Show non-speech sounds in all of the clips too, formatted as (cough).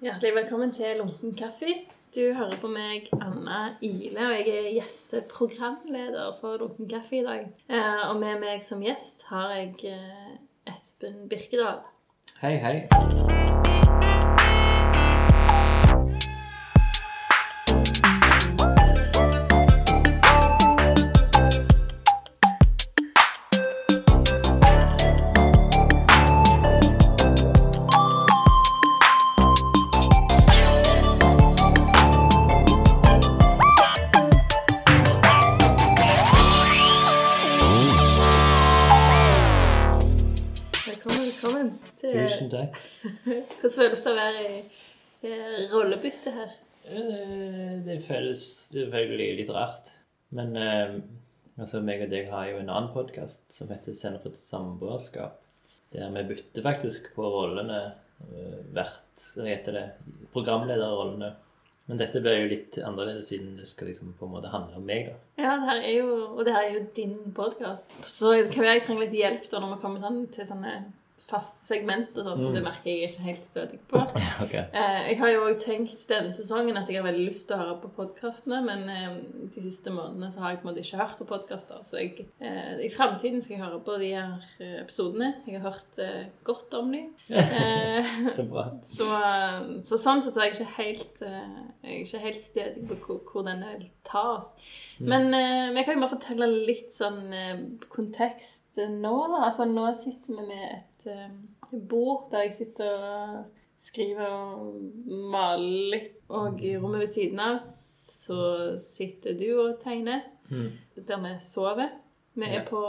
Hjertelig velkommen til Lunken kaffe. Du hører på meg, Anna Ile, og jeg er gjesteprogramleder for Lunken kaffe i dag. Eh, og med meg som gjest har jeg eh, Espen Birkedal. Hei, hei. Hvordan føles det å være i i rollebytte her? Det, Det føles selvfølgelig litt rart. Men eh, altså, meg og deg har jo en annen podkast som heter Sender for et samboerskap. Der vi bytter faktisk på rollene eh, hvert Hva heter det? Programlederrollene. Men dette blir jo litt annerledes siden det skal liksom på en måte handle om meg, da. Ja, det her er jo, og det her er jo din podkast. Så være jeg trenger litt hjelp da når vi kommer sånn, til sånne faste og Sånn, mm. Det merker jeg ikke helt stødig på. (laughs) Okay. Eh, jeg har jo også tenkt denne sesongen at jeg har veldig lyst til å høre på podkastene, men eh, de siste månedene så har jeg på en måte ikke hørt på podkaster. Så jeg, eh, i framtiden skal jeg høre på de her eh, episodene. Jeg har hørt eh, godt om dem. (laughs) Eh, Så bra. (laughs) så, så sånn sett så er jeg ikke helt, jeg ikke helt stødig på hvor, hvor denne vil ta oss. Men eh, kan jo bare fortelle litt sånn kontekst nå. Altså nå sitter vi med et eh, bord der jeg sitter og skriver og maler litt. Og i rommet ved siden av så sitter du og tegner, Mm. der vi sover. Vi er på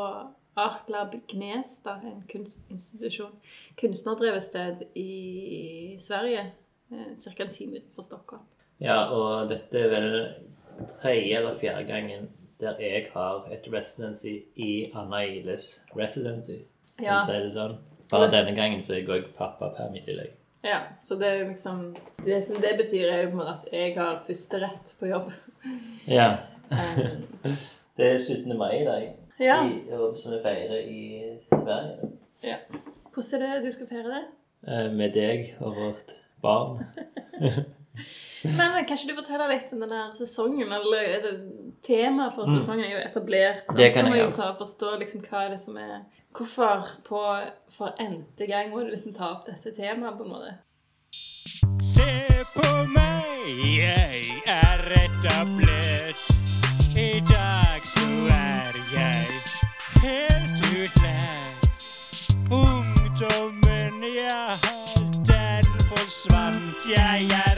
Artlab Gnestad, en kunstinstitusjon. Kunstnerdrevet sted i Sverige. Ca. en time utenfor Stockholm. Ja, og dette er vel tredje eller fjerde gangen der jeg har et residency i Anna Iles residency. Ja. si det sånn. Bare denne gangen så er jeg pappaperm i tillegg. Ja, så det er liksom Det som det betyr, er jo på en måte at jeg har førsterett på jobb. Ja. (laughs) (laughs) Det er 17. mai i dag, ja. i, som vi feirer i Sverige. ja. Hvordan er det du skal feire det? Eh, Med deg og vårt barn. (laughs) Men kan ikke du fortelle litt om denne sesongen? Eller er det Temaet for sesongen er jo etablert. Mm. Det kan så må jeg jo prøve å forstå liksom, hva er det som er Hvorfor på for n-te gang må du liksom ta opp dette temaet, på en måte? Se på meg, jeg er etablert. I dag så er jeg helt utlært. Ungdommen jeg har, den forsvant. Jeg er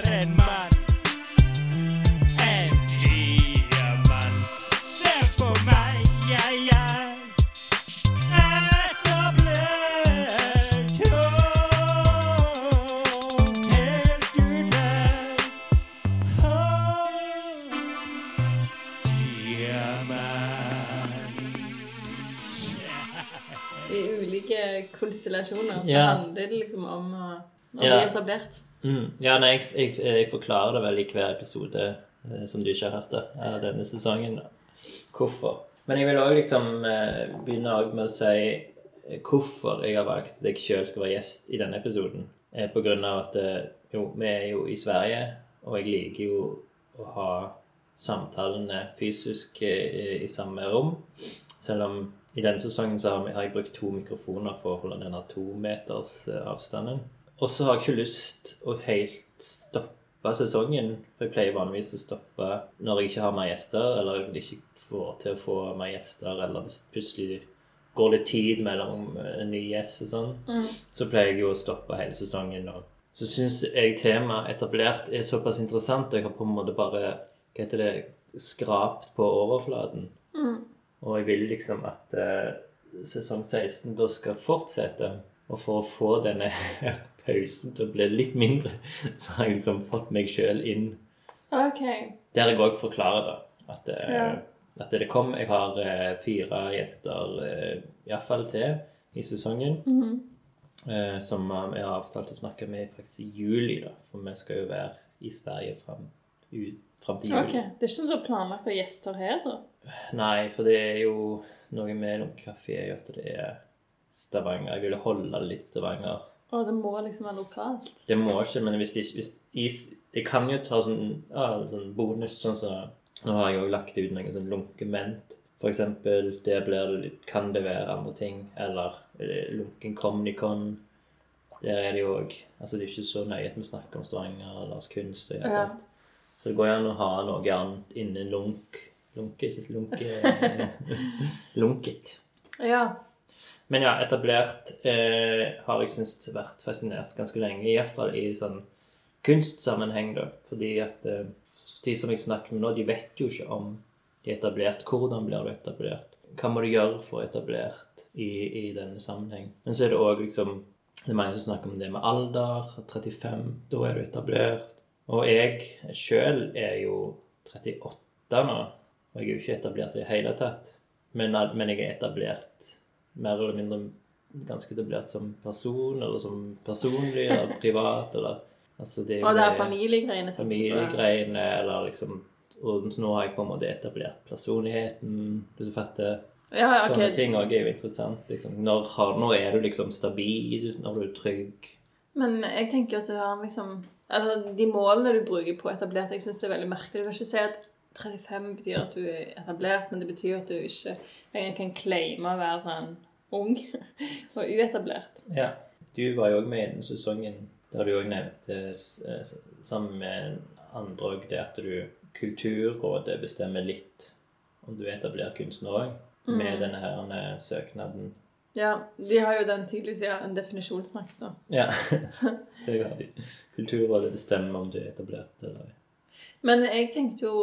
konstellasjoner så yes. handler det liksom om å, å bli etablert. Mm. Ja, nei, jeg, jeg, jeg forklarer det vel i hver episode eh, som du ikke har hørt det, av denne sesongen. Hvorfor. Men jeg vil òg liksom eh, begynne med å si eh, hvorfor jeg har valgt at jeg sjøl skal være gjest i denne episoden. Eh, på grunn av at eh, jo, vi er jo i Sverige, og jeg liker jo å ha samtalene fysisk eh, i samme rom. Selv om i denne sesongen så har, jeg brukt to mikrofoner for å holde denne tometersavstanden. eh. Og så har jeg ikke lyst å helt stoppe sesongen. For jeg pleier vanligvis å stoppe når jeg ikke har mer gjester, eller jeg ikke får til å få mer gjester, eller det plutselig går litt tid mellom eh, en ny gjest og sånn. Så pleier jeg jo å stoppe hele sesongen. Og så syns jeg temaet etablert er såpass interessant. Jeg har på en måte bare hva heter det, skrapt på overflaten. Og jeg vil liksom at eh, sesong 16 da skal fortsette. Og for å få denne (laughs) pausen til å bli litt mindre, (laughs) så har jeg liksom fått meg sjøl inn Ok. der jeg òg forklarer da, at, eh, Ja. at det kom Jeg har eh, fire gjester uh, iallfall til i sesongen. eh, som jeg har avtalt å snakke med faktisk i juli, da. For vi skal jo være i Sverige fram, ut, fram til juli. Ok, Det er ikke sånn du har planlagt ha gjester her, da? Nei, for det er jo noe med Lunken er jo at det er Stavanger. Jeg ville holde det litt Stavanger. Å, det må liksom være lokalt. Det må ikke, men hvis de, hvis Jeg kan jo ta sånn, ja, sånn bonus, sånn som Nå har jeg òg lagt ut noen sånn lunkement. For eksempel, det blir det litt Kan det være andre ting? Eller eh, lunken comnicon. Der er det jo òg Altså, det er ikke så nøye at vi snakker om Stavanger eller kunst. Og Ja. ja. Så det går jo an å ha noe annet innen lunk. Lunket Lunke (laughs) Lunket. Ja. Men ja, etablert eh, har jeg syntes vært fascinert ganske lenge. Iallfall i sånn kunstsammenheng, da. Fordi at eh, de som jeg snakker med nå, de vet jo ikke om de er etablert. Hvordan blir du etablert? Hva må du gjøre for å etablert i, i denne sammenheng? Men så er det òg liksom Det er mange som snakker om det med alder. 35, da er du etablert. Og jeg sjøl er jo 38 nå, og jeg er jo ikke etablert i det hele tatt. Men, men jeg er etablert mer eller mindre ganske etablert som person, eller som personlig, eller (laughs) privat, eller altså det er Og det er familiegreiene. familiegreiene, eller liksom Og nå har jeg på en måte etablert personligheten, hvis du fatter. Ja, okay. Sånne ting òg er jo interessant. Liksom. Når, har, når er du liksom stabil? Når du er trygg? Men jeg tenker at du har liksom Altså, de målene du bruker på etablert, jeg syns det er veldig merkelig. Du kan ikke si at 35 betyr at du er etablert, men det betyr at du ikke lenger kan claime å være sånn ung (laughs) og uetablert. Ja. Du var jo òg med i den sesongen der du òg nevnte, s- sammen med andre òg, det at du Kulturrådet bestemmer litt om du er etablert kunstner òg, med denne her eh, søknaden. Ja, de har jo den tydeligvis ja, en definisjonsmakt, da. Ja. (laughs) det har de. Kulturrådet bestemmer om du er etablert eller ei. Men jeg tenkte jo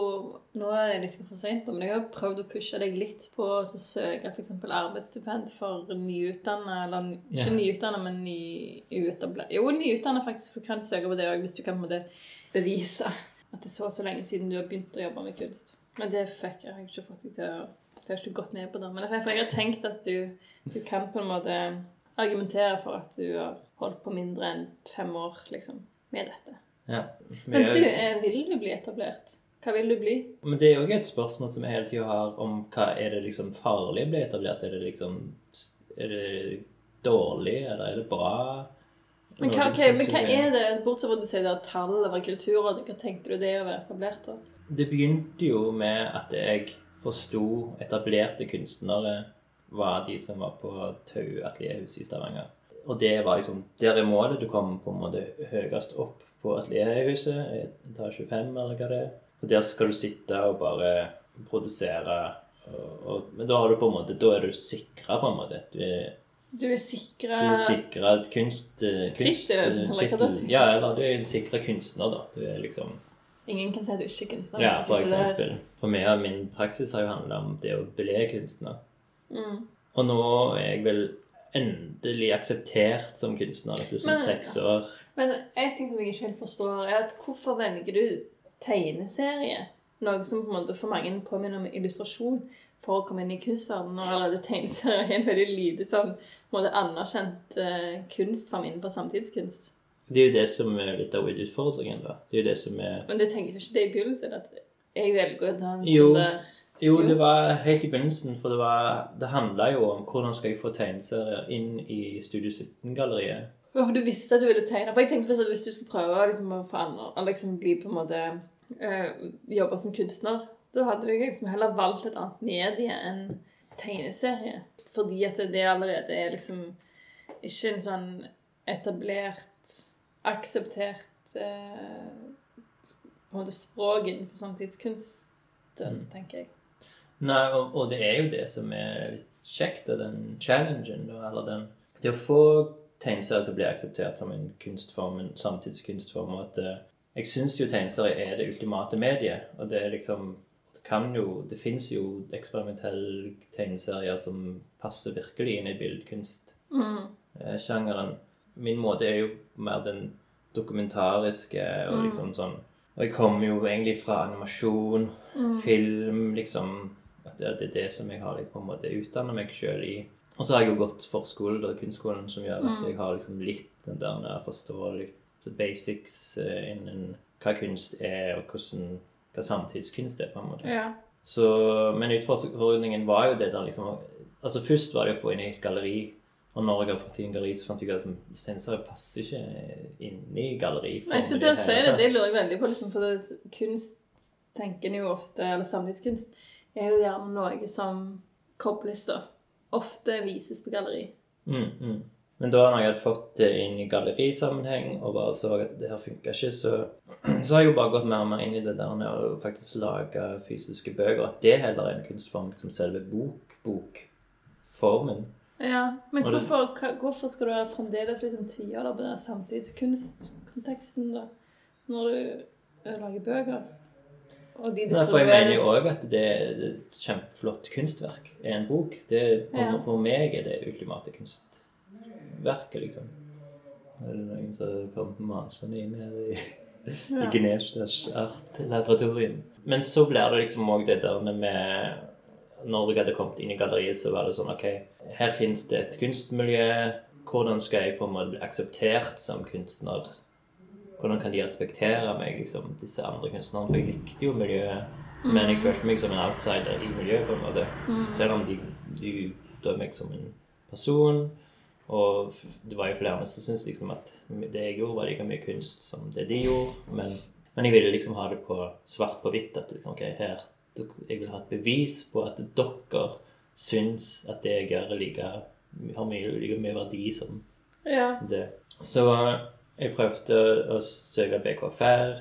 Nå er det litt for seint, men jeg har prøvd å pushe deg litt på å søke f.eks. arbeidsstipend for nyutdanna, eller ikke yeah. nyutdanna, men nyutdanna Jo, nyutdanna faktisk, for du kan søke på det òg hvis du kan på en måte bevise at det er så og så lenge siden du har begynt å jobbe med kunst. Men det fikk jeg, jeg har ikke fått deg til å Det har ikke gått med på, det. Men jeg har tenkt at du, du kan på en måte argumentere for at du har holdt på mindre enn fem år, liksom, med dette. Ja. Men du, eh, vil du bli etablert? Hva vil du bli? men det er òg et spørsmål som jeg hele tida har om hva er det liksom farlig å bli etablert? Er det liksom Er det dårlig, eller er det bra? Men hva, okay, men hva er det, bortsett fra at du sier det er tall over kulturrådet, hva tenker du det er å være etablert da? Det begynte jo med at jeg forsto etablerte kunstnere var de som var på Tau atelierhus i Stavanger. Og det var liksom Der er målet. Du kommer på en måte høyest opp på atelierhuset, etasje fem, eller hva det er. Og der skal du sitte og bare produsere. Og, og, men da har du på en måte Da er du sikra, på en måte. Du er Du er sikra du er sikra kunst... eh, kunst Tittelen, eller hva det tittel. Ja, eller du er en sikra kunstner, da. Du er liksom Ingen kan si at du ikke er kunstner. Ja, for eksempel. For meg og min praksis har jo handla om det å bli kunstner. Mm. Og nå er jeg vel endelig akseptert som kunstner etter sånn seks år. Men en ting som jeg ikke helt forstår, er at hvorfor velger du tegneserie? Noe som på en måte for mange påminner om illustrasjon for å komme inn i kunstverdenen. Når allerede tegneserier er en veldig lite sånn på anerkjent eh, kunstform innenfor samtidskunst. Det er jo det som er litt av utfordringen, da. Det er jo det som er Men du tenker ikke det i begynnelsen? At jeg velger å ta en Jo. sånn Jo, Jo. det var helt i begynnelsen, for det var Det handla jo om hvordan skal jeg få tegneserier inn i Studio 17-galleriet. Åh, du visste at du ville tegne. For jeg tenkte først at hvis du skulle prøve liksom, å få andre, liksom bli på en måte eh, Jobbe som kunstner, da hadde du liksom heller valgt et annet medie enn tegneserie. Fordi at det allerede er liksom ikke en sånn etablert, akseptert eh, på en måte språk innenfor samtidskunsten, tenker jeg. Nei, og, og det er jo det som er litt kjekt, og den challengen, eller den Det å få tegneserier til å bli akseptert som en kunstform, en samtidskunstform, og at eh, jeg syns jo tegneserier er det ultimate mediet, og det er liksom det kan jo Det fins jo eksperimentelle tegneserier som passer virkelig inn i billedkunstsjangeren. Min måte er jo mer den dokumentariske og liksom sånn Og jeg kommer jo egentlig fra animasjon, film, liksom At det, er det som jeg har liksom, på en måte utdannet meg sjøl i. Og så har jeg jo gått forskole, da, kunstskolen, som gjør at jeg har liksom litt den der når jeg forstår litt basics eh, innen hva kunst er, og hvordan, hva samtidskunst er, på en måte. Ja. Så, men utfordringen var jo det der liksom Altså Først var det å få inn i et galleri Og når jeg har fått inn galleri, så fant jeg ut at sensorer passer ikke inn i galleri. Nei, jeg skulle til å si det. Det lurer jeg veldig på, liksom, for det, kunst tenker en jo ofte, eller samtidskunst, er jo gjerne noe som kobles da. Ofte vises på galleri. Mm, mm. Men da når jeg hadde fått det inn i gallerisammenheng og bare så at det her funka ikke, så, (clears throat) så har jeg jo bare gått mer og mer inn i det der med å faktisk lage fysiske bøker. At det heller er en kunstform som selve bok, bokformen. Ja, men hvorfor, hva- hvorfor skal du fremdeles liksom tviholde på den samtidskunstkonteksten da? Når du lager bøker? Og de Nei, for jeg mener jo òg at det er et kjempeflott kunstverk er en bok. Det, på, Ja. på meg er det ultimate kunstverket, liksom. Er det noen som kommer masende inn her i, i Ja. Gnestads artlaboratorium? Men så blir det liksom òg det der med Når jeg hadde kommet inn i galleriet, så var det sånn OK, her finnes det et kunstmiljø. Hvordan skal jeg på en måte bli akseptert som kunstner? Hvordan kan de respektere meg, liksom, disse andre kunstnerne? For jeg likte jo miljøet, men jeg følte meg som en outsider i miljøet, på en måte. Selv om de, de døde meg som en person. Og det var jo flere som syntes liksom at det jeg gjorde, var like mye kunst som det de gjorde. Men, men jeg ville liksom ha det på svart på hvitt. At liksom, ok, her, jeg vil ha et bevis på at dere syns at det jeg gjør, like, har mye, like mye verdi som Ja. det. Så jeg prøvde å søke BKFR,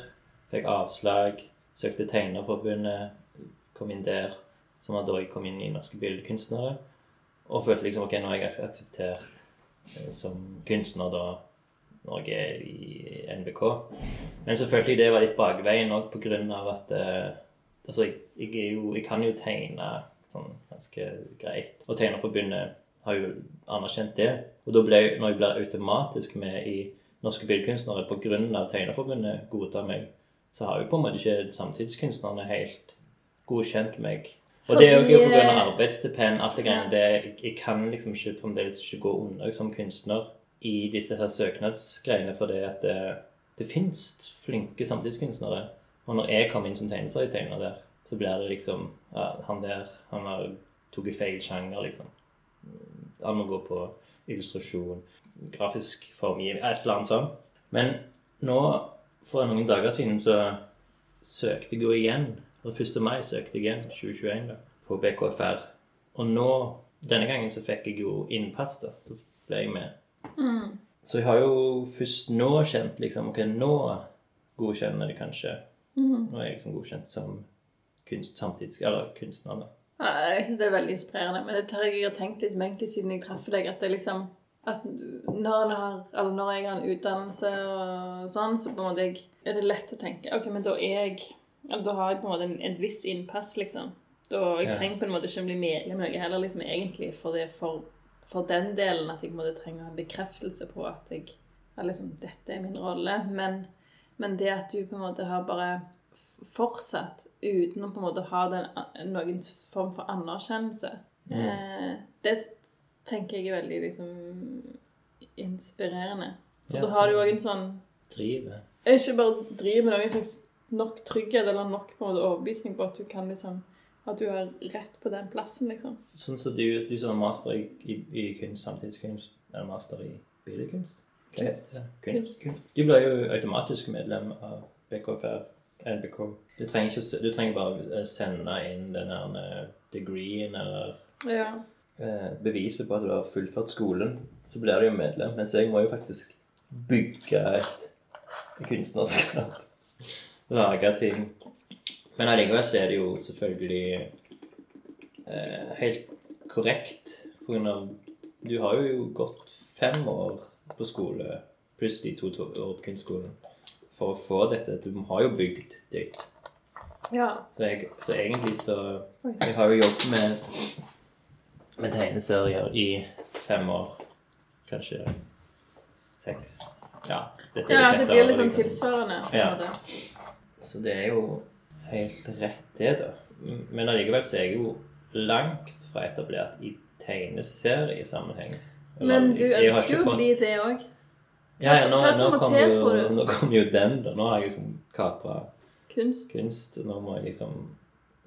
fikk avslag, søkte Tegnerforbundet, kom inn der, som var da jeg kom inn i Norske Billedkunstnere, og følte liksom ok, nå er jeg akseptert eh, som kunstner da når jeg er i NBK. Men jeg det var litt bakveien òg av at eh, altså, jeg, jeg, jo, jeg kan jo tegne sånn ganske greit. Og Tegnerforbundet har jo anerkjent det. Og da ble, når jeg blir automatisk med i Norske Billedkunstnere av Tegnerforbundet godtar meg, så har jo på en måte ikke samtidskunstnerne helt godkjent meg. Og det er jo pga. eh, arbeidsstipend, alt det greiene. Det, jeg, kan liksom ikke fremdeles ikke gå under som kunstner i disse her søknadsgreiene, for det at det, det finnes flinke samtidskunstnere. Og når jeg kommer inn som tegneserietegner der, så blir det liksom ja, Han der, han har tatt feil sjanger, liksom. Han må gå på illustrasjon, grafisk formgivning, et eller annet sånt. Men nå, for noen dager siden, så søkte jeg jo igjen. Og 1. mai søkte jeg igjen, 2021, da, på BKFR. Og nå, denne gangen, så fikk jeg jo innpass, da. Så ble jeg med. Så jeg har jo først nå kjent liksom Ok, nå godkjenner de kanskje. Nå er jeg liksom godkjent som kunst samtidig, eller kunstner, da. Ja, Jeg syns det er veldig inspirerende. Men det har jeg har tenkt liksom egentlig siden jeg traff deg, at det liksom at når, har, eller når jeg har en utdannelse og sånn, så på en måte jeg, er det lett å tenke Ok, men da er jeg Da har jeg på en måte en, en viss innpass, liksom. Da, jeg Ja. trenger på en måte ikke å bli medlem noe heller, liksom, egentlig, for, det, for, for den delen at jeg måte trenger å ha bekreftelse på at jeg at liksom, dette er min rolle. Men, men det at du på en måte har bare fortsatt uten å på en måte ha den, noen form for anerkjennelse, eh, det tenker jeg er veldig liksom inspirerende. For Ja, da har du òg en sånn Drive. Ikke bare drive men en slags nok trygghet eller nok på en måte overbevisning på at du kan liksom At du har rett på den plassen, liksom. Sånn som du, du som har master i, i, i kunst, samtidskunst, eller master i billedkunst? Kunst. Kunst. Du blir jo automatisk medlem av BKFR, NBK. Du trenger, ikke, du trenger bare eh, sende inn den her degreen degreeen eller Ja. Eh, beviset på at du har fullført skolen, så blir du jo medlem. Mens jeg må jo faktisk bygge et kunstnerskap. (laughs) Lage ting. Men allikevel så er det jo selvfølgelig eh, helt korrekt. For grunn av Du har jo gått fem år på skole pluss de to to år på kunstskolen for å få dette. Du har jo bygd ditt. ja. Så, jeg, så egentlig så. Jeg har jo jobbet med, med tegneserier i fem år. Kanskje seks Ja. Dette er ja, det blir sånn liksom. tilsvarende. Ja. måte. Så det er jo helt rett, det, da. Men allikevel så er jeg jo langt fra etablert i tegneseriesammenheng. Men du ønsker jo å bli det òg. Ja, ja, nå, nå kommer kom jo, kom jo den, da. Nå har jeg liksom kapra Kunst. kunst. Nå må jeg liksom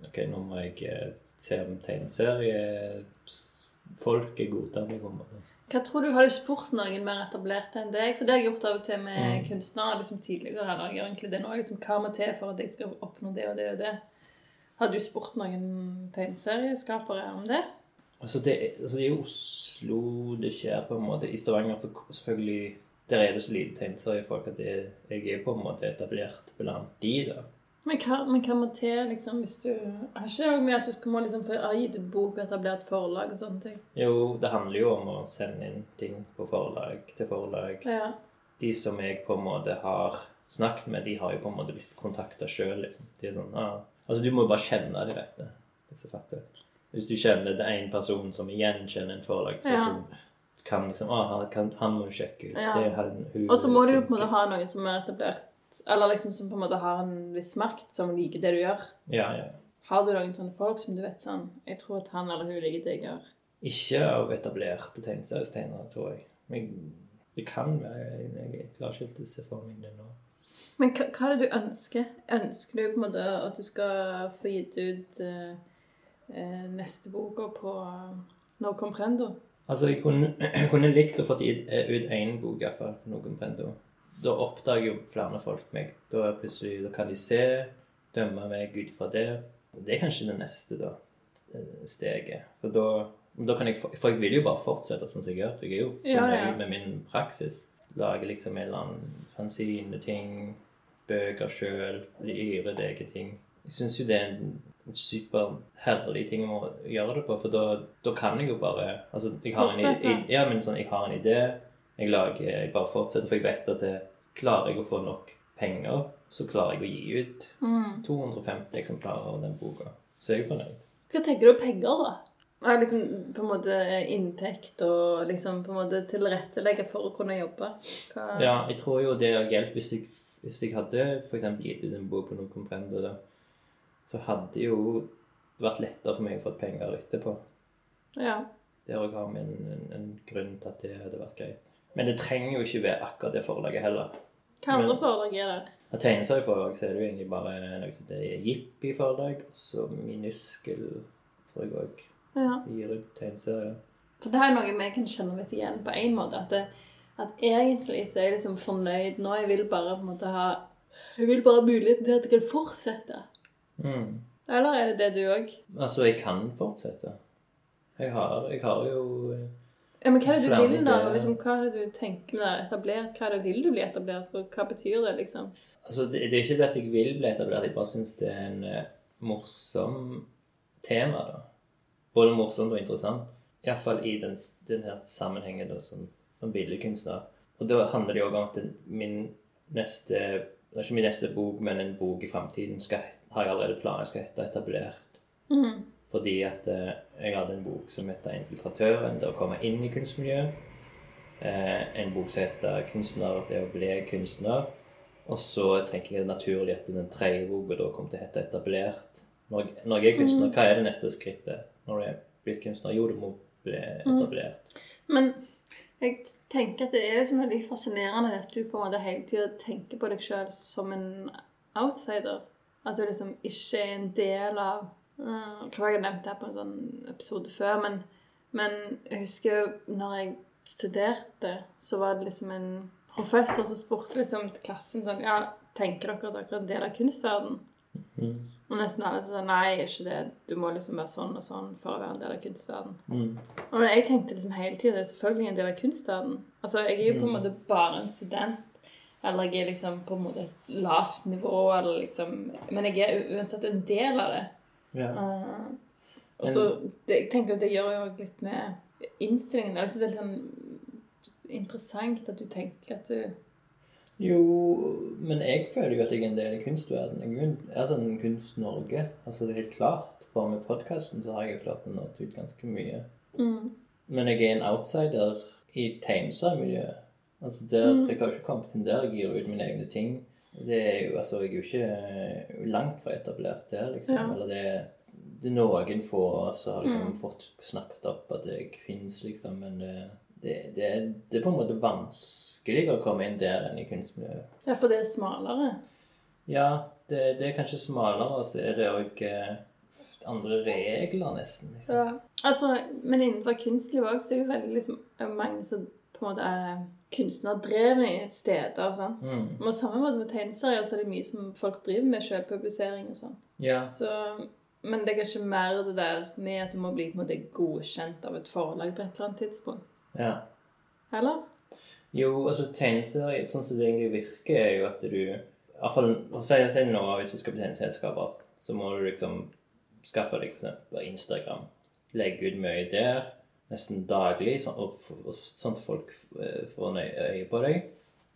Ok, nå må jeg eh, se om tegneseriefolk er gode en måte. Hva tror du, Har du spurt noen mer etablerte enn deg? For det har jeg gjort av og til med Mm. kunstnere liksom tidligere. eller jeg gjør egentlig det nå, liksom, Hva må til for at jeg skal oppnå det og det og det? Har du spurt noen tegneserieskapere om det? Altså det, altså det er Oslo det skjer på en måte. I Stavanger så selvfølgelig Der er det så lite tegneseriefolk at det, jeg er på en måte etablert blant de, da. Men hva, men hva må til liksom, hvis du Har ikke det med at du skal må liksom få gitt ut bok på etablert forlag og sånne ting? Jo, det handler jo om å sende inn ting på forlag til forlag. Ja. De som jeg på en måte har snakket med, de har jo på en måte blitt kontakta sjøl. Liksom. De er sånn, ah. Altså, du må jo bare kjenne de rette. disse. Hvis du kjenner det er en person som igjen kjenner en forlagsperson, kan liksom ah, han, kan, han må du sjekke ut. Ja. Det er han, hun, Og så må du jo på en måte ha noen som er etablert, eller liksom som på en måte har en viss makt, som liker det du gjør. Ja, ja. Har du noen sånne folk som du vet sånn Jeg tror at han eller hun liker det jeg gjør. Ikke av etablerte tegneseriestegnere, tror jeg. Men det kan være. Jeg, jeg klarer ikke helt å se for meg det nå. Men hva, hva er det du ønsker? Ønsker du på en måte at du skal få gitt ut uh, uh, neste boka på uh, No Comprendo? Altså, jeg kunne, (clears throat) jeg kunne likt å få gitt ut én bok, iallfall. på Brendo. Da oppdager jo flere folk meg. Da, da kan de se, dømme meg ut ifra det. Det er kanskje det neste da, eh, steget. For da, da kan jeg, for jeg vil jo bare fortsette sånn som jeg gjør. Jeg er jo fornøyd ja. med min praksis. Lager liksom en eller annen fanzine ting, bøker sjøl, yrede egne ting. Jeg syns jo det er en superherlig ting å gjøre det på, for da, da kan jeg jo bare Altså, jeg har en, jeg, ja, men sånn, jeg har en idé, jeg lager Jeg bare fortsetter, for jeg vet at det, klarer jeg å få nok penger, så klarer jeg å gi ut Mm. 250 eksemplarer av den boka. Så er jeg fornøyd. Hva tenker du om penger, da? Ja, liksom på en måte inntekt og liksom på en måte tilrettelegge for å kunne jobbe? Hva... Ja, jeg tror jo det hadde hjulpet hvis, jeg- hvis jeg hadde eksempel gitt ut en bok på noen comprendo, da, så hadde jo det vært lettere for meg å få penger etterpå. ja. Det òg har med en, en, en grunn til at det hadde vært greit. Men det trenger jo ikke være akkurat det forlaget heller. Hva andre forlag er det? Av tegneserieforlag så er det jo egentlig bare noe som det er Jippi-forlag, og så Minuskel, tror jeg òg Ja. gir ut tegneserier. For det er noe vi kan kjenne litt igjen på en måte. At, det, at egentlig så er jeg liksom fornøyd nå. Jeg vil bare på en måte ha Jeg vil bare ha muligheten til at jeg kan fortsette. Mm. Eller er det det du òg? Altså, jeg kan fortsette. Jeg har, jeg har jo eh, Ja, men hva er det du vil, da? Liksom, hva er det du tenker med etablert? Hva er det vil du bli etablert? Og hva betyr det, liksom? Altså, det, det er ikke det at jeg vil bli etablert, jeg bare syns det er en uh, morsom tema, da. Både morsomt og interessant. Iallfall i den, den her sammenhengen da, som, som billedkunstner. Og da handler det jo om at min neste Det er ikke min neste bok, men en bok i framtiden har jeg allerede planer skal hete 'Etablert'. Mm. Fordi at eh, jeg hadde en bok som heter 'Infiltratøren', det å komme inn i kunstmiljøet. Eh, en bok som heter 'Kunstner det å bli kunstner'. Og så tenker jeg det er naturlig at den tredje boka da kommer til å hete 'Etablert'. Når jeg, er kunstner, hva er det neste skrittet når du er blitt kunstner? Jo, du må bli etablert. Men jeg tenker at det er liksom veldig fascinerende at du på en måte hele tida tenker på deg sjøl som en outsider. At du liksom ikke er en del av Jeg tror jeg har nevnt det på en sånn episode før, men, men jeg husker når jeg studerte, så var det liksom en professor som spurte liksom til klassen sånn Ja, tenker dere at dere er en del av kunstverdenen? Mm. Og nesten alle sa nei, ikke det. Du må liksom være sånn og sånn for å være en del av kunstverdenen. Mm. Og jeg tenkte liksom hele tiden, det er selvfølgelig en del av kunstverden. Altså, jeg er jo på en måte bare en student. Eller jeg er liksom på en måte et lavt nivå, eller liksom Men jeg er uansett en del av det. Ja. Uh, og så Jeg tenker at det gjør jo litt med innstillingen. Jeg synes det er sånn interessant at du tenker at du Jo, men jeg føler jo at jeg er en del av kunstverdenen. Jeg er sånn Kunst-Norge. Altså, det er helt klart. Bare med podkasten så har jeg klart å nå ut ganske mye. mm, Men jeg er en outsider i tegneseriemiljøet. Altså der, Mm. Jeg har ikke kommet inn der jeg gir ut mine egne ting. Det er jo, altså, Jeg er jo ikke eh, langt fra etablert der, liksom. Ja. Eller det, det er noen få som har liksom Mm. fått snappet opp at jeg fins, liksom. Men det, det, det, er, det er på en måte vanskeligere å komme inn der enn i kunstmiljøet. Ja, for det er smalere. Ja, det, det er kanskje smalere, og så er det òg andre regler, nesten. Liksom. Ja. Altså, men innenfor kunstlivet òg, så er det jo veldig liksom mange som på en måte er kunstnerdrevne steder. sant? Mm. Og samme måte med tegneserier, så er det mye som folk driver med selvpublisering og sånn. Ja. Så, men det er kanskje mer det der med at du må bli på en måte godkjent av et forlag på et eller annet tidspunkt. ja. Eller? Jo, altså tegneserier, sånn som det egentlig virker, er jo at du i hvert fall, Si si nå, hvis du skal bli tegneselskaper, så må du liksom skaffe deg for eksempel Instagram. Legge ut mye der, nesten daglig, sånn, og, sånn at folk eh, får øye på deg.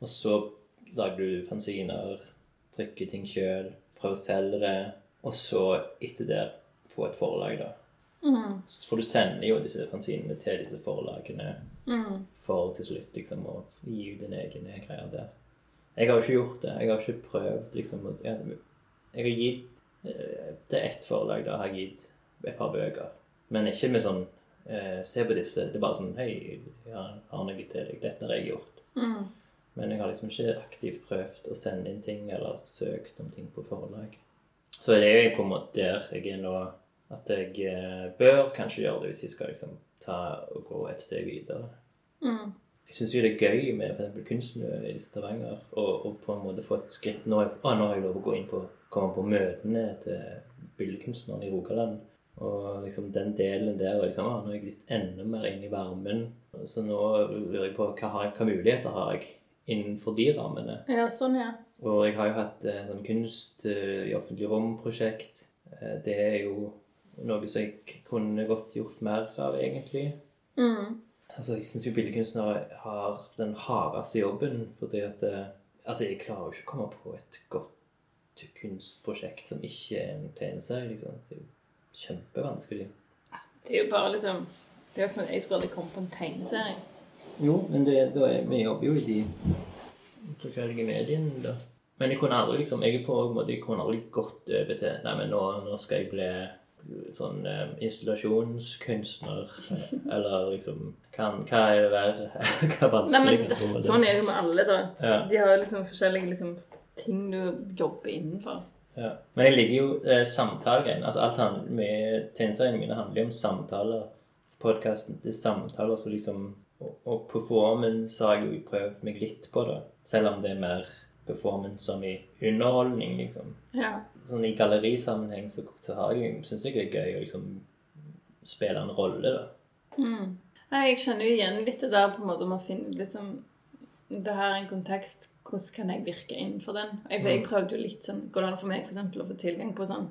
Og så lager du fanziner, trykker ting sjøl, prøver å selge det, og så etter det få et forlag, da. For du sender jo disse fanzinene til disse forlagene for til slutt liksom å gi ut dine egne greier der. Jeg har jo ikke gjort det. Jeg har ikke prøvd liksom Jeg, jeg har gitt eh, til ett forlag, da har jeg gitt et par bøker. Men ikke med sånn eh, Se på disse. Det er bare sånn Hei, jeg har noe til deg. Dette har jeg gjort. Men jeg har liksom ikke aktivt prøvd å sende inn ting eller søkt om ting på forlag. Så det er jo på en måte der jeg er nå, at jeg eh, bør kanskje gjøre det hvis jeg skal liksom ta og gå et steg videre. Jeg syns jo det er gøy med eksempel kunstmiljøet i Stavanger og, og på en måte få et skritt Nå, jeg, å, nå har jeg lov å gå inn på komme på møtene til billedkunstnerne i Rogaland. Og liksom den delen der liksom, Nå er jeg litt enda mer inn i varmen. Så nå lurer jeg på hva, har jeg, hva muligheter har jeg innenfor de rammene. Ja, sånn, ja. Og jeg har jo hatt eh, sånn kunst eh, i offentlig rom-prosjekt. Eh, det er jo noe som jeg kunne godt gjort mer av, egentlig. Mm. Altså, Jeg syns jo billedkunstnere har den hardeste jobben. fordi at eh, Altså, jeg klarer jo ikke å komme på et godt kunstprosjekt som ikke er en tegneserie. liksom. Det er jo kjempevanskelig. Det er jo bare liksom Det er jo ikke sånn at jeg skulle aldri komme på en tegneserie. Jo, men det, er, vi jobber jo i de forskjellige mediene, da. Men jeg kunne aldri liksom, jeg er på en måte, jeg kunne aldri gått over til Nei, men nå, nå skal jeg bli sånn eh, installasjonskunstner. eh, Eller liksom kan, Hva er det verre? (laughs) Hva er vanskelig? Nei, men sånn er det jo med alle, da. Ja. De har jo liksom forskjellige liksom, ting du jobber innenfor. Ja. Men jeg liker jo eh, samtalegreiene. Altså, alt handler, med tjenestene mine handler jo om samtaler. Podkasten til er samtaler så liksom Og, og performance har jeg jo prøvd meg litt på, da. Selv om det er mer performance som i underholdning, liksom. Ja. Sånn i gallerisammenheng så, så har jeg, syns jeg det er gøy å liksom spille en rolle, da. Nei, jeg kjenner jo igjen litt det der på en måte om å finne liksom Det her er en kontekst. Hvordan kan jeg virke innenfor den? Jeg, jeg prøvde jo litt sånn Går det an for meg for eksempel, å få tilgang på sånn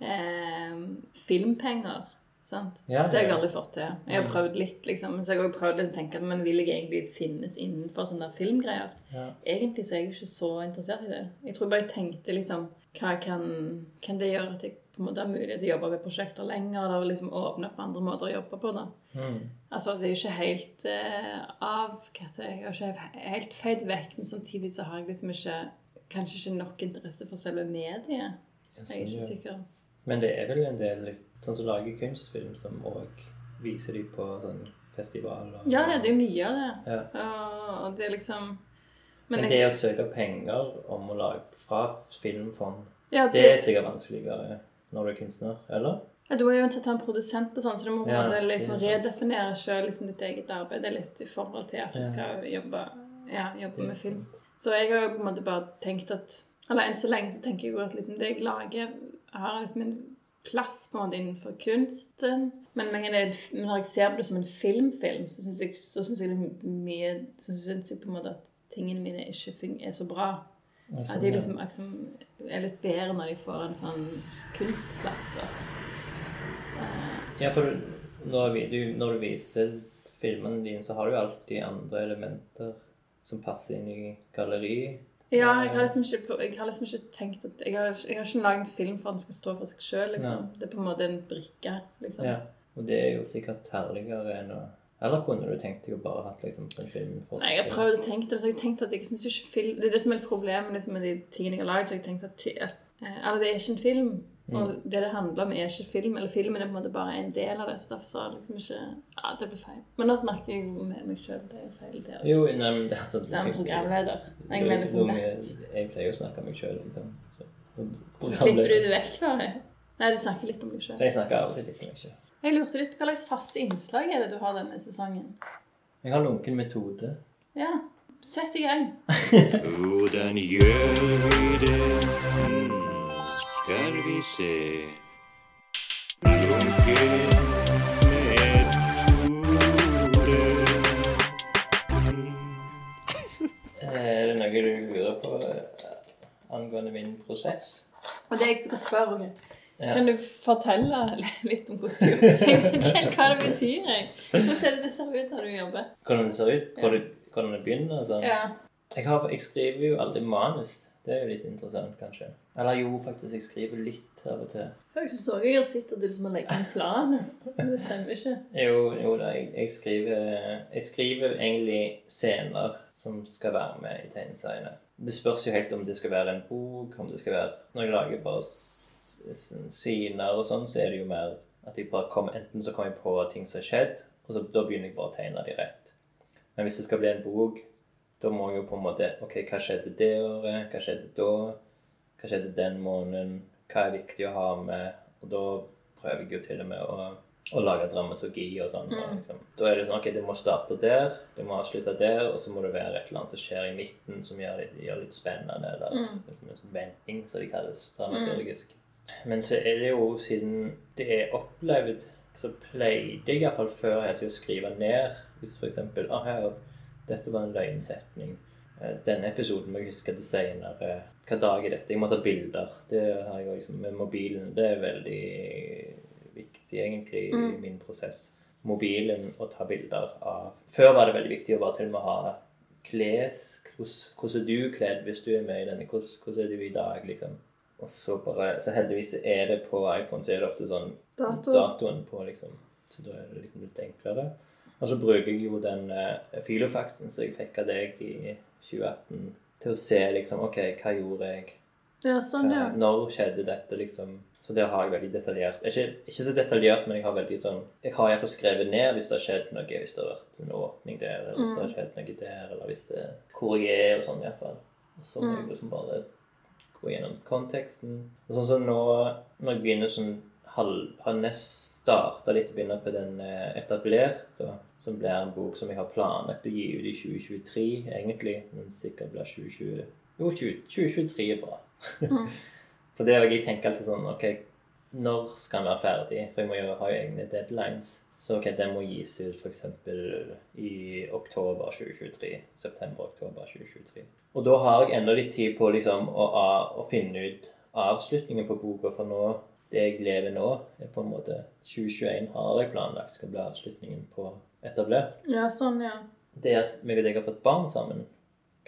eh, filmpenger? Sant? Ja, Det har jeg aldri fått til. Jeg har prøvd litt, liksom. Så jeg har prøvd å tenke Men vil jeg egentlig finnes innenfor sånne filmgreier? Ja. Egentlig så er jeg jo ikke så interessert i det. Jeg tror bare jeg tenkte liksom Hva kan, kan det gjøre at jeg på en måte har mulighet til å jobbe ved prosjekter lenger? Og da liksom åpne opp andre måter å jobbe på, da. Mm. Altså, det er jo ikke helt uh, av Hva heter det? Jeg har ikke helt feid vekk, men samtidig så har jeg liksom ikke Kanskje ikke nok interesse for selve mediet. Jeg er sånn, ikke sikker. Men det er vel en del sånn som lager kunstfilm, som òg viser de på sånn festivaler. Ja, ja, det er jo mye av det. Ja. Og, og det er liksom Men men det å søke penger om å lage fra filmfond, ja, det er sikkert vanskeligere når du er kunstner, eller? Ja, Du er jo uansett en produsent, og sånn, så du må Ja, liksom redefinere selv liksom, ditt eget arbeid Det er litt i forhold til at du skal jobbe, ja, jobbe med film. Så jeg har jo på en måte bare tenkt at Eller enn så lenge så tenker jeg jo at liksom, det jeg lager, har liksom en plass på en måte innenfor kunsten. Men jeg, når jeg ser på det som en filmfilm, så syns jeg, så synes jeg mye Så syns jeg på en måte at tingene mine ikke er så bra. At de liksom, liksom er litt bedre når de får en sånn kunstplass, da. Ja, for når, vi, du, når du viser filmene dine, så har du jo alltid andre elementer som passer inn i galleriet. Ja, jeg har liksom ikke, jeg har liksom ikke tenkt at Jeg har, jeg har ikke lagd en film for at den skal stå for seg sjøl. Liksom. Det er på en måte en brikke. liksom. Ja. Og det er jo sikkert herligere enn å Eller kunne du tenkt deg å bare hatt liksom en film for Nei, jeg har prøvd å tenke det, men så har jeg tenkt at jeg syns ikke film Det er det som er problemet liksom, med de tingene jeg har lagd. Så jeg tenkte at eh, Eller det er ikke en film. Og det det handler om, er ikke film. Eller filmen er på en måte bare en del av det. Så derfor så har jeg liksom ikke Ja, det blir feil. Men nå snakker jeg jo med meg sjøl. Det er jo feil, det òg. Jo, nei, men det er sånn Som programleder. Jeg mener som Jo, vert. Jeg pleier å snakke om meg sjøl, liksom. Så, Klipper du det vekk fra det? Nei, du snakker litt om deg sjøl. Jeg snakker av og til litt om meg selv. Jeg lurte litt på hva slags faste innslag er det du har denne sesongen? Jeg har lunken metode. Ja, sett i gang. (laughs) Hvordan gjør vi det? Skal vi se Lunken metode. Er det noe du lurer på eh, angående min prosess? Og det er jeg som skal spørre. om. Ja. Kan du fortelle (laughs) litt om hvordan du jobber? Ikke hva det betyr. jeg. Hvordan ser det ser ut når du jobber? Hvordan det ser ut? Hvor det, hvordan det begynner? Sånn. Ja. Jeg, har, jeg skriver jo aldri manus. Det er jo litt interessant, kanskje. Eller jo, faktisk. Jeg skriver litt av og til. Jeg syns òg jeg har sett at du liksom har lagt en plan. Men det stemmer ikke. Jo, jo da, jeg, jeg skriver Jeg skriver egentlig scener som skal være med i tegneseriene. Det spørs jo helt om det skal være en bok, om det skal være Når jeg lager bare syner og sånn, så er det jo mer at jeg bare kommer Enten så kommer jeg på ting som har skjedd, og så, da begynner jeg bare å tegne de rett. Men hvis det skal bli en bok, da må jeg jo på en måte OK, hva skjedde det året? Hva skjedde da? Hva skjedde den måneden? Hva er viktig å ha med? Og da prøver jeg jo til og med å, å lage dramaturgi og sånn. Mm. Liksom. Da er det sånn OK, det må starte der, det må avslutte der, og så må det være et eller annet som skjer i midten som gjør det gjør litt spennende, eller liksom en sånn vending, som det kalles dramaturgisk. Men så er det jo, siden det er opplevd, så pleide jeg iallfall før jeg til å skrive ned hvis eksempel ah, her, dette var en løgnsetning. Eh, Denne episoden må jeg huske til senere. Hva dag er dette? Jeg må ta bilder. Det har jeg også med mobilen. Det er veldig viktig, egentlig, i min prosess. Mobilen å ta bilder av. Før var det veldig viktig å bare til og med ha kles... Hvordan er du kledd hvis du er med i denne? Hvordan er du i dag, liksom? Og så bare Så heldigvis er det på iPhone, så er det ofte sånn Dato. datoen på, liksom. Så da er det liksom litt enklere. Og så bruker jeg jo den uh, filofaxen som jeg fikk av deg i 2018, til å se liksom OK, hva gjorde jeg? Ja, sånn, ja. Hva, når skjedde dette, liksom? Så der har jeg veldig detaljert Ikke, ikke så detaljert, men jeg har veldig sånn Jeg har iallfall skrevet ned hvis det har skjedd noe, hvis det har vært en åpning der, eller hvis det har skjedd noe der, eller hvis det Hvor jeg er, og sånn iallfall. Og så må jeg liksom bare gå gjennom konteksten. Og sånn som nå, når jeg begynner sånn halv, har nest starta litt å begynne på den eh, etablerte, som blir en bok som jeg har planlagt å gi ut i 2023, egentlig, men sikkert blir 2020 Jo, 20, 2023 er bra. (laughs) For det er jeg tenker alltid sånn OK, når skal den være ferdig? For jeg må jo ha jo egne deadlines. Så ok, den må gis ut f.eks. i oktober 2023. September-oktober 2023. Og da har jeg enda litt tid på liksom å, å finne ut avslutningen på boka. For nå, det jeg lever nå, er på en måte 2021 har jeg planlagt skal bli avslutningen på etablert. Ja, sånn, ja. Det at meg og deg har fått barn sammen,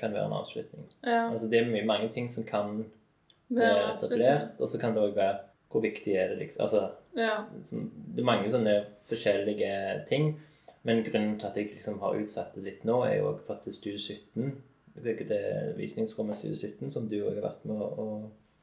kan være en avslutning. Ja, Altså Det er mye, mange ting som kan Være etablert, og så kan det òg være hvor viktig er det liksom. Altså, ja. det er mange sånne forskjellige ting. Men grunnen til at jeg liksom har utsatt det litt nå, er jo også for at det er Studio 17, det er det visningsrommet Studio 17, som du òg har vært med å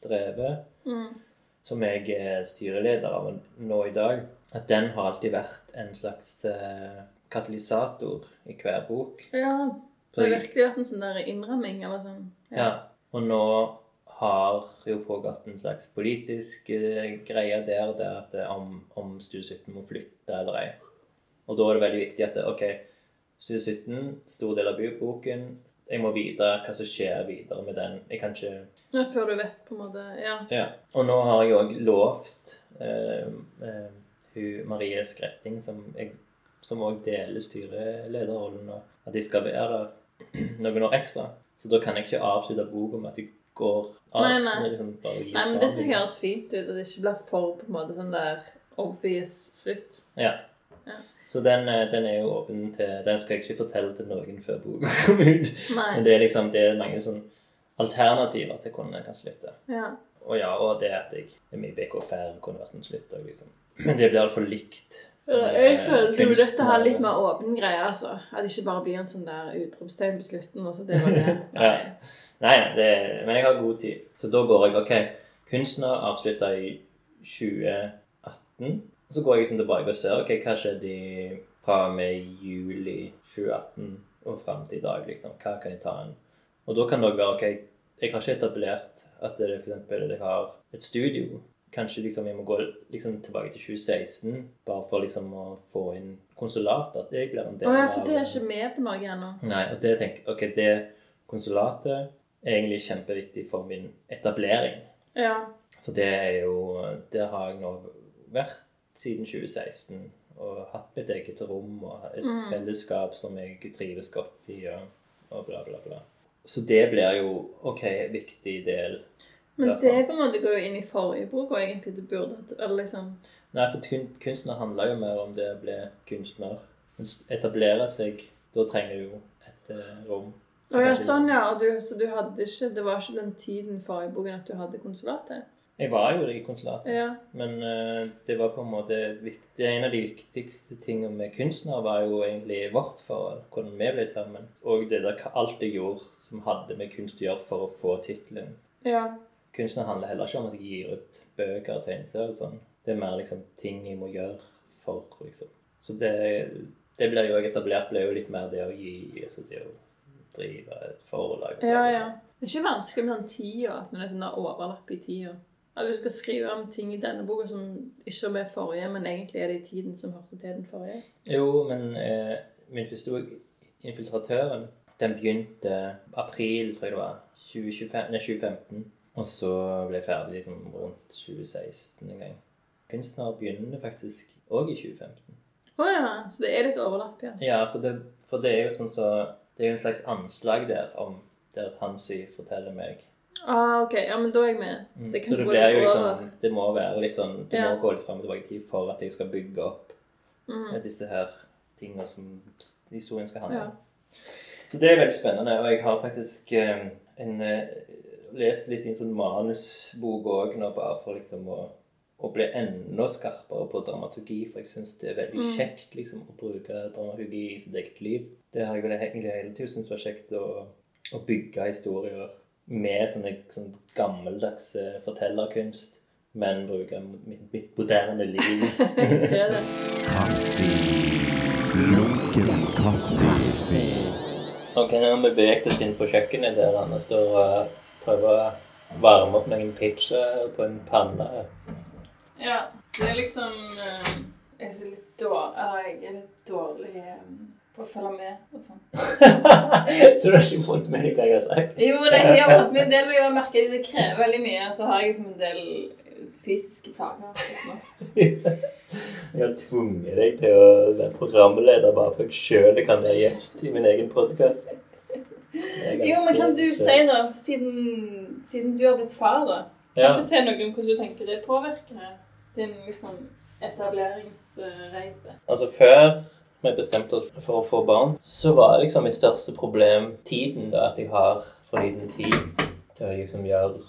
dreve, Mm. som jeg er styreleder av nå i dag, at den har alltid vært en slags eh, katalysator i hver bok. ja. Det har jeg- virkelig vært en sånn der innramming, eller sånn. Ja. Og nå har jo pågått en slags politisk eh, greie der, det at det, om, om Stue 17 må flytte eller ei. Og da er det veldig viktig at det, OK, Stue 17, stor del av boken, jeg må vite hva som skjer videre med den. Jeg kan ikke Ja, før du vet, på en måte. Ja. Ja. Og nå har jeg òg lovt eh, eh, hun Marie Skretting, som jeg som òg deler styrelederrollen, og at de skal være der (clears throat) noen år ekstra. Så da kan jeg ikke avslutte boka med at jeg går av. Nei, nei. liksom bare Nei, men det høres fint ut, at det ikke blir for på en måte sånn der obvious slutt. Ja. Ja. Så den, eh, den er jo åpen til Den skal jeg ikke fortelle til noen før boka (laughs) kommer ut. Nei. Men det er liksom det er mange sånn alternativer til hvordan en kan slutte. Ja. Og ja, og det at jeg er med i BKFR kunne vært en slutt òg, liksom. Men det blir for likt. Ja, Jeg eh, føler kunsten dette har litt mer åpen greie, altså. At det ikke bare blir en sånn der utropstegn på slutten, og så det var det. (laughs) Ja. Nei, det, men jeg har god tid. Så da går jeg OK. Kunstner avslutta i 2018. Så går jeg liksom tilbake og ser ok, hva skjedde fra og med juli 2018 og fram til i dag. liksom. Hva kan jeg ta inn? Og da kan det òg være OK, jeg har ikke etablert at det for eksempel, jeg har et studio kanskje liksom vi må gå liksom tilbake til 2016 bare for liksom å få inn konsulat. At jeg blir en del av ja, av for det er ikke med på noe ennå. Nei, og det tenker jeg, ok, det konsulatet er egentlig kjempeviktig for min etablering. Ja. For det er jo Der har jeg nå vært siden 2016 og hatt mitt eget rom og et Mm. fellesskap som jeg trives godt i, og, og bla, bla, bla. Så det blir jo OK, viktig del. Men det, det på en måte går jo inn i forrige bok, og egentlig det burde hatt Eller liksom Nei, for kun, kunstner handler jo mer om det å bli kunstner. Etablere seg, da trenger du jo et eh, rom. Å ja, sånn ja. Du, så du hadde ikke Det var ikke den tiden forrige boken at du hadde konsulatet? Jeg var jo i konsulatet. Ja. Men uh, det var på en måte viktig. En av de viktigste tingene med kunstner var jo egentlig vårt forhold. Hvordan vi ble sammen. Og det der alt jeg gjorde som hadde med kunst å gjøre for å få tittelen. Ja. Kunstner handler heller ikke om at jeg gir ut bøker og tegneserier sånn. Det er mer liksom ting jeg må gjøre for, liksom. Så det, det blir jo etablert blir jo litt mer det å gi, altså det å drive et forlag. Ja, ja. Det er ikke vanskelig med sånn tida, at det er sånn overlapp i tida. At du skal skrive om ting i denne boka som ikke er med forrige, men egentlig er det i tiden som hørte til den forrige. Jo, men eh, min første bok, 'Infiltratøren', den begynte april, tror jeg det var, 2025, nei, 2015. Og så ble jeg ferdig liksom rundt 2016 en gang. Kunstner begynner faktisk òg i 2015. Å ja. Så det er litt overlapp, ja. Ja, for det, for det er jo sånn så Det er jo en slags anslag der om der Hansy forteller meg. Ah, ok. Ja, men da er jeg med. Mm. Det kan så det gå jo liksom. Det må være litt sånn Det Ja. må gå litt fram og tilbake i tid for at jeg skal bygge opp Mm. eh, disse her tingene som historien skal handle Ja. Så det er veldig spennende, og jeg har faktisk eh, en eh, lest litt i en sånn manusbok òg nå, bare for liksom å, å bli enda skarpere på dramaturgi. For jeg syns det er veldig Mm. kjekt liksom å bruke dramaturgi i sitt eget liv. Det har jeg vel egentlig hele tiden syntes var kjekt å, å bygge historier med sånne, sånn gammeldags eh, fortellerkunst, men bruke mitt, mitt moderne liv. (laughs) Ok, nå har vi beveget oss inn på kjøkkenet der han står og prøver å varme opp noen pizza på en panne. Ja. Det er liksom eh, Jeg er litt dårlig jeg er litt dårlig eh, på å følge med og sånn. (laughs) Så du har ikke fått med deg hva jeg har sagt? Jo, det jeg har fått med en del, men jeg merker det krever veldig mye. Så har jeg liksom en del fysiske plager. Jeg har tvunget deg til å være programleder bare for at jeg sjøl kan være gjest i min egen podkast. Jo, men kan du si, noe, siden, siden du har blitt far, da Kan Ja. du si noe om hvordan du tenker det påvirker din liksom, etableringsreise? Altså, før vi bestemte oss for å få barn, så var liksom mitt største problem tiden. da, At jeg har for liten tid til å liksom gjøre,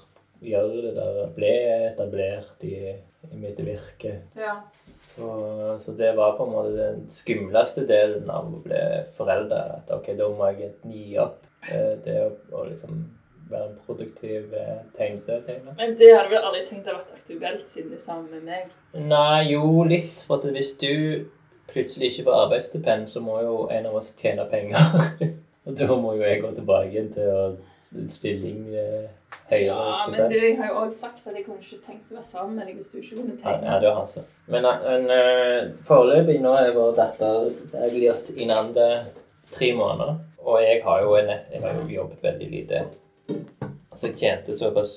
gjøre det der. Bli etablert i, i mitt virke. Ja. Så, så det var på en måte den skumleste delen av å bli forelder. At ok, da må jeg gi opp det å, å liksom være en produktiv eh, tegneserietegner. Men det hadde du vel aldri tenkt å vært aktuelt siden du er sammen med meg? Nei, jo, litt. For hvis du plutselig ikke får arbeidsstipend, så må jo en av oss tjene penger. (laughs) Og da må jo jeg gå tilbake til å stilling eh, høyere Ja, men du, jeg har jo også sagt at jeg kunne ikke tenkt å være sammen med deg hvis du ikke kunne tegne. ja, det har altså. Men, men foreløpig nå er vår datter glid innan andre tre måneder. Og jeg har jo, en, jeg har jo jobbet veldig lite. Altså jeg tjente såpass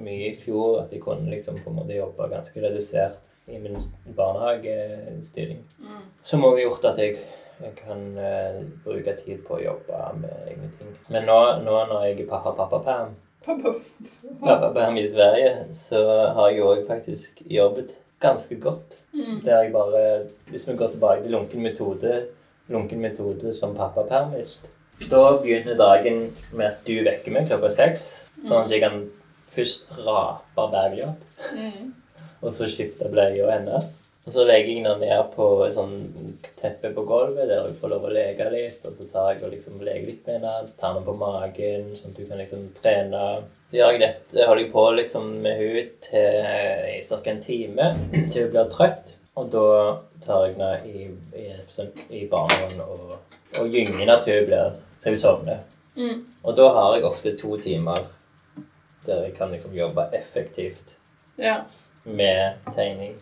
mye i fjor at jeg kunne liksom på en måte jobbe ganske redusert i min barnehagestilling. Mm. Som òg har gjort at jeg, jeg kan uh, bruke tid på å jobbe med egne ting. Men nå, nå når jeg er pappa-pappa-perm, Pappa. pappa-perm i Sverige, så har jeg òg faktisk jobbet ganske godt. Mm. Der jeg bare Hvis vi går tilbake til lunken metode, lunken metode som pappapermist, da begynner dagen med at du vekker meg klokka seks, sånn at jeg kan først rape bergljot, Mm. (laughs) og så skifte bleia hennes. Og så legger jeg henne ned på et sånt teppe på gulvet der hun får lov å leke litt. Og så tar jeg og liksom leker litt med henne, tar henne på magen, sånn at hun kan liksom trene. Så gjør jeg dette, holder jeg på liksom med henne til i ca. en time, til hun blir trøtt. Og da tar i, i, i barnehånd og, og gynger henne til hun blir til hun sovner. Mm. Og da har jeg ofte to timer der jeg kan liksom jobbe effektivt Ja. med tegning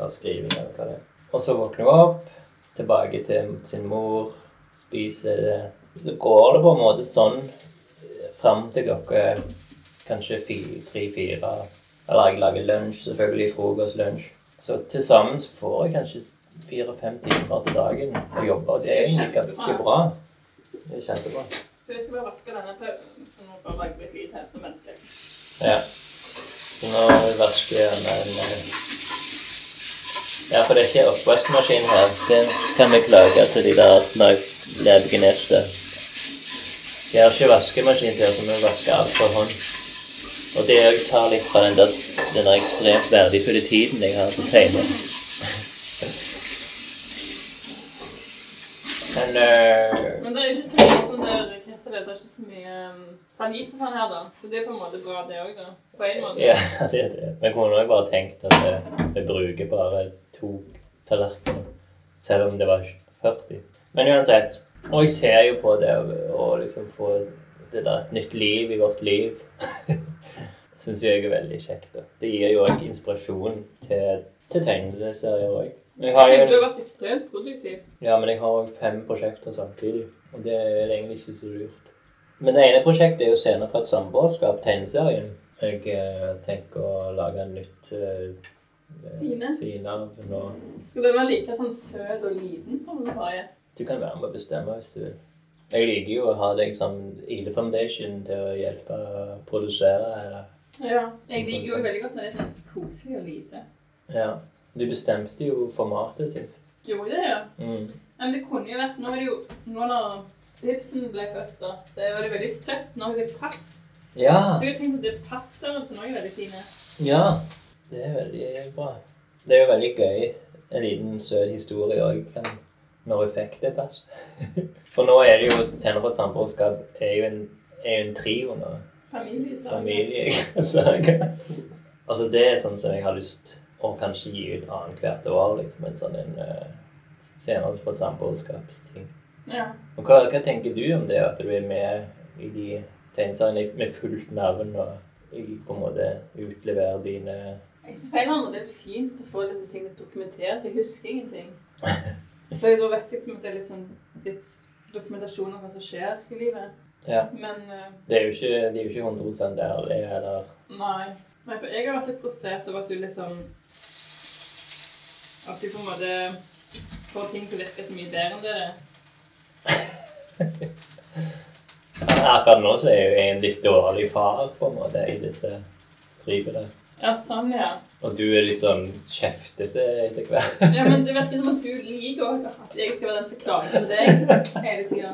og skriving eller hva det er. Og så våkner hun opp, tilbake til sin mor, spiser det. Så går det på en måte sånn fram til klokka kanskje tre-fire. Eller jeg lager lunsj, selvfølgelig. Frokost, lunsj. Så til sammen så får jeg kanskje fire-fem timer til dagen å jobbe. og Det er egentlig ganske bra. Det er kjempebra. Så jeg skal bare vaske denne pausen, så nå bare lager vi litt her som venter jeg. Ja. Så nå vasker jeg den eh, Ja, for det er ikke oppvaskmaskin her. Den kan vi klage til de der levegeneste. Jeg har ikke vaskemaskin til, så vi vasker alt for hånd. Og det òg tar litt fra den der, den der ekstremt verdifulle tiden jeg har til tegne. Men uh, Men det er ikke så mye sånn der, det, det er ikke så mye um, sånn her, da. Så det er på en måte bra, det òg, da. På en måte. Ja, (laughs) det er det. Men kunne òg bare tenkt at vi, vi bruker bare to tallerkener, selv om det var 40. Men uansett. Og jeg ser jo på det å liksom få det der et nytt liv i vårt liv. (laughs) Syns jeg er veldig kjekt. Da. Det gir jo òg inspirasjon til, til tegneserier òg. Jeg har Jeg du har vært ekstremt produktiv. ja, men jeg har òg fem prosjekter samtidig, og det er egentlig ikke så lurt. Men det ene prosjektet er jo scener fra et samboerskap, tegneserien. Jeg eh, tenker å lage en nytt eh, Sine? Sine nå. Skal den være like sånn søt og liten som den forrige? Du kan være med å bestemme hvis du vil. Jeg liker jo å ha deg som Ile Foundation til å hjelpe å produsere. Eller. Ja. Jeg liker jo veldig godt når det er sånn koselig og lite. Ja. Du bestemte jo formatet sist. Gjorde det, ja? Mm. Men det kunne jo vært Nå er det jo Nå når Ibsen ble født, da, så var det veldig søtt når hun fikk pass. Ja. Så jeg tenkte at det passstørrelsen òg er veldig fine. ja. Det er veldig bra. Det er jo veldig gøy. En liten søt historie òg når hun fikk det pass. (laughs) For nå er det jo Senere på et samboerskap er jo en, er jo en trio nå. Familiesaga. (laughs) altså, det er sånn som jeg har lyst å kanskje gi ut annethvert år. liksom, En sånn en uh, senere på et samboerskapsting. Ja. Og hva, hva tenker du om det, at du er med i de tegneseriene med fullt navn og i- på en måte utleverer dine Jeg synes på en eller annen måte det er fint å få disse tingene dokumentert. for Jeg husker ingenting. (laughs) Så jeg da vet liksom at det er litt sånn litt dokumentasjon om hva som skjer i livet. Ja. Men uh, Det er jo ikke, de er jo ikke 100 der, det er der. nei. nei. For jeg har vært litt frustrert over at du liksom At du på en måte får ting til å virke så mye bedre enn det det er. (laughs) Akkurat nå så er jeg jo en litt dårlig far, på en måte, i disse stripene. Ja, sånn, ja. Og du er litt sånn kjeftete etter hvert. Ja, men det virker som at du liker at jeg skal være den som klager på deg hele tida.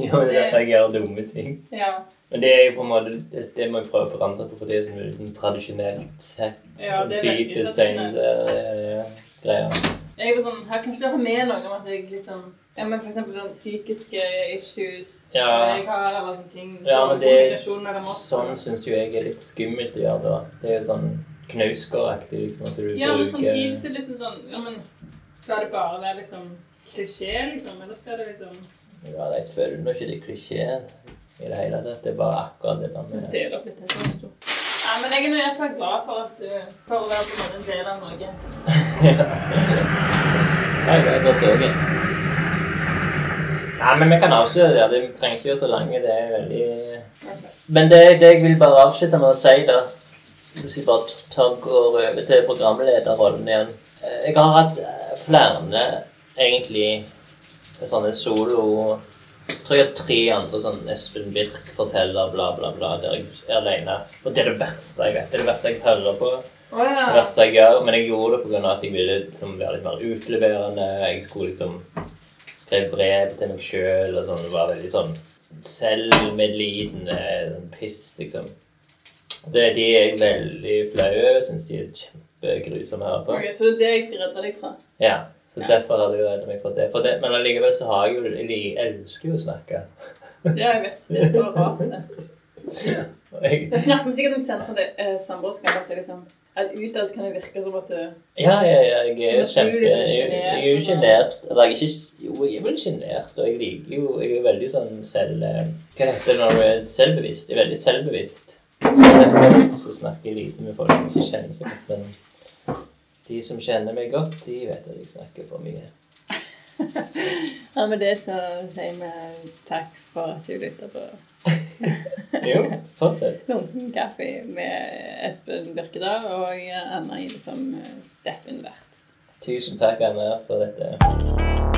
Ja, men det er derfor jeg gjør dumme ting. Ja. Men det er jo på en måte Det, det må jeg prøve å forandre på, for det er sånn liksom tradisjonelt sett. Ja, det er typisk Ja, tegneseriegreier. Jeg var sånn, Her kan ikke ha med noe om at jeg liksom Ja, men eksempel sånn psykiske issues Ja. jeg har, eller sånne ting. Ja, men det er. Sånn syns jo jeg er litt skummelt å gjøre da. Det er jo sånn knausgårdaktig, liksom, at du Ja, men bruker samtidig så er det liksom sånn Ja, men skal det bare være liksom klisjé, liksom? Eller skal det liksom Ja, jeg føler nå ikke det er klisjé i det hele tatt. Det er bare akkurat det der med Det er sånn stort? Ja, men jeg er i hvert fall glad for at du får å være på en del av noe. (laughs) Nei, det er godt òg. Nei, men vi kan avslutte det. Det trenger ikke være så lange. Det er veldig Men det, det jeg vil bare avslutte med å si, da Hvis jeg bare tar, går over til programlederrollen igjen Eh, Jeg har hatt eh, flere, egentlig, sånne solo tror jeg har tre andre sånn Espen Birk forteller, bla, bla, bla, der jeg er alene. Og det er det verste jeg vet. Det er det verste jeg hører på. Oh, ja. Det verste jeg gjør, men jeg gjorde det pga. at jeg ville liksom, være litt mer utleverende. Jeg skulle liksom skrive brev til meg sjøl og sånn. Det var veldig sånn selvmedlidende sånn piss, liksom. Det, de er veldig flau over. Syns de er kjempegrusomme å høre på. Ok, så det er det jeg skal redde deg fra? Ja, så derfor hadde jeg redda meg for det. For det. Men allikevel så har jeg jo Jeg elsker jo å snakke. Ja, jeg vet. Det er så (laughs) rart, det. Jeg, Jeg snakker om sikkert om scener fra det eh, samboerskap. At liksom at utad kan det virke som at du ja, ja, ja, jeg er jo kjempe Jeg, liksom jeg er jo sjenert. Eller jeg er ikke Jo, jeg er vel sjenert, og jeg liker jo Jeg er veldig sånn selv... Hva heter det når du er selvbevisst? Jeg er veldig selvbevisst. Så derfor så snakker jeg lite med folk som ikke kjenner seg. Men de som kjenner meg godt, de vet at jeg snakker for mye. (laughs) Ja, med det så sier vi takk for at du lytter på (laughs) Jo, fortsett. Lunken kaffe med Espen Birkedal og Anna Ine som step-in-vert. Tusen takk, Anna, for dette.